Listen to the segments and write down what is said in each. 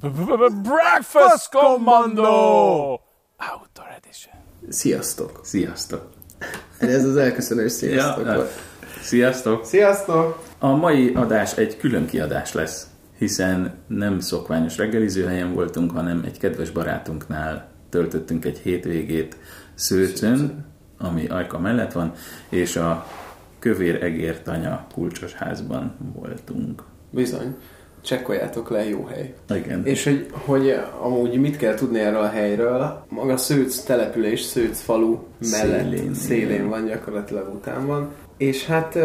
Breakfast Commando! Outdoor Edition. Sziasztok! Sziasztok! Ez az elköszönős sziasztok Ja. Sziasztok! Sziasztok! A mai adás egy külön kiadás lesz, hiszen nem szokványos reggelizőhelyen voltunk, hanem egy kedves barátunknál töltöttünk egy hétvégét Szőcön, ami Ajka mellett van, és a Kövér Egér Tanya kulcsos házban voltunk. Bizony. Csekkoljátok le, jó hely. Igen. És hogy, hogy amúgy mit kell tudni erről a helyről, maga Szőc település, Szőc falu mellett Szélén, szélén, igen. van, gyakorlatilag után van. És hát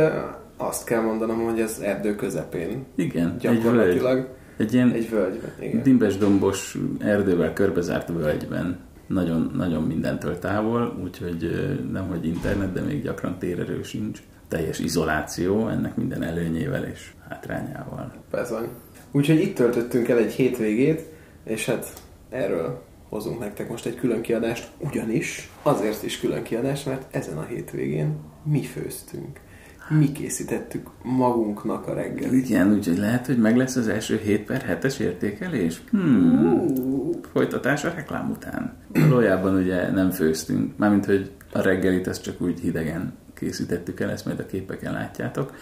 azt kell mondanom, hogy az erdő közepén Igen, egy gyakorlatilag völgy. Egy ilyen egy völgyben. Igen. dimbes-dombos erdővel körbezárt völgyben. Nagyon, nagyon mindentől távol, úgyhogy nem hogy internet, de még gyakran térerő sincs. Teljes izoláció, ennek minden előnyével és hátrányával. Bezony. Úgyhogy itt töltöttünk el egy hétvégét, és hát erről hozunk nektek most egy külön kiadást, ugyanis azért is külön kiadás, mert ezen a hétvégén mi főztünk. Mi készítettük magunknak a reggelit. Igen, úgyhogy lehet, hogy meg lesz az első 7 per 7-es értékelés? Hmm. Folytatás a reklám után. Valójában ugye nem főztünk, mármint, hogy a reggelit azt csak úgy hidegen készítettük el, ezt majd a képeken látjátok,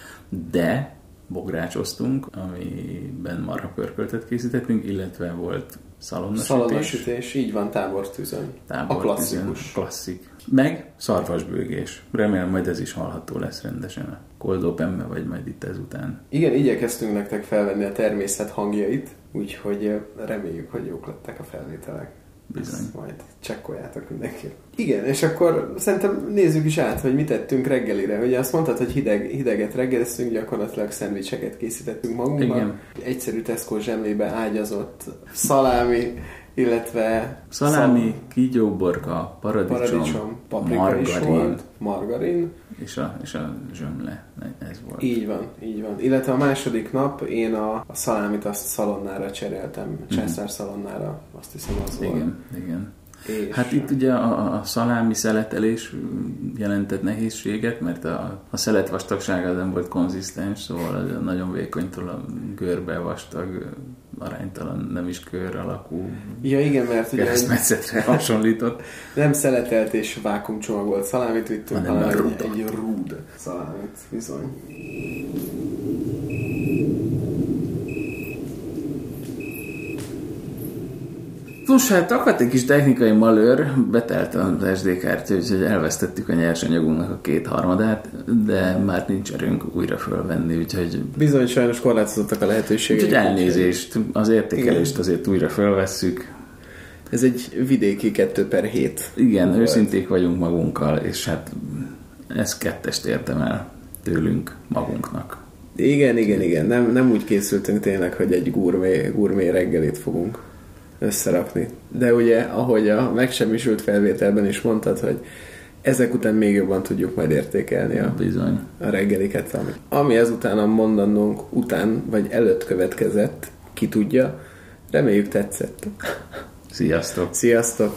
de bográcsoztunk, amiben marha pörköltet készítettünk, illetve volt szalonnasütés, Szalonnasütés, így van, tábortűzön. A tábortűzön, klasszikus. klasszik. Meg szarvasbőgés. Remélem majd ez is hallható lesz rendesen a Cold Openbe, vagy majd itt ezután. Igen, igyekeztünk nektek felvenni a természet hangjait, úgyhogy reméljük, hogy jók lettek a felvételek. Bizony. Ezt majd csekkoljátok mindenki. Igen, és akkor szerintem nézzük is át, hogy mit tettünk reggelire. Ugye azt mondtad, hogy hideg, hideget reggeliztünk, gyakorlatilag szendvicseket készítettünk magunkban. Igen. Egyszerű Tesco zsemlébe ágyazott szalámi, illetve Szalámi, kígyóborka, paradicsom, paradicsom, paprika is margarin, volt, margarin. és a, és a zsömle. Ez volt. Így van, így van. Illetve a második nap én a, a szalámit azt szalonnára cseréltem, császár szalonnára, azt hiszem az volt. Mhm. Igen, igen. És Hát itt ugye a, a szalámi szeletelés jelentett nehézséget, mert a, a szelet vastagsága nem volt konzisztens, szóval nagyon vékonytól a görbe vastag, aránytalan, nem is kör alakú Ja igen, mert ugye keresztmetszetre hasonlított. nem szeletelt és vákumcsomagolt szalámit vittünk, Hanem egy, egy rúd szalámit, bizony. Plusz hát akadt egy kis technikai malőr, betelt az SD kártya, úgyhogy elvesztettük a nyersanyagunknak a kétharmadát, de már nincs erőnk újra fölvenni, úgyhogy, Bizony sajnos korlátozottak a lehetőségek. úgyhogy elnézést, az értékelést azért újra fölvesszük. Ez egy vidéki 2 per 7. Igen, Volt. őszinték vagyunk magunkkal, és hát ez kettest értem el tőlünk magunknak. Igen, igen, igen. Nem, nem úgy készültünk tényleg, hogy egy gurmé, gurmé reggelit fogunk összerakni. De ugye, ahogy a megsemmisült felvételben is mondtad, hogy ezek után még jobban tudjuk majd értékelni a, Bizony. a reggeliket, ami, ami ezután a mondanónk után, vagy előtt következett, ki tudja. Reméljük tetszett. Sziasztok! Sziasztok!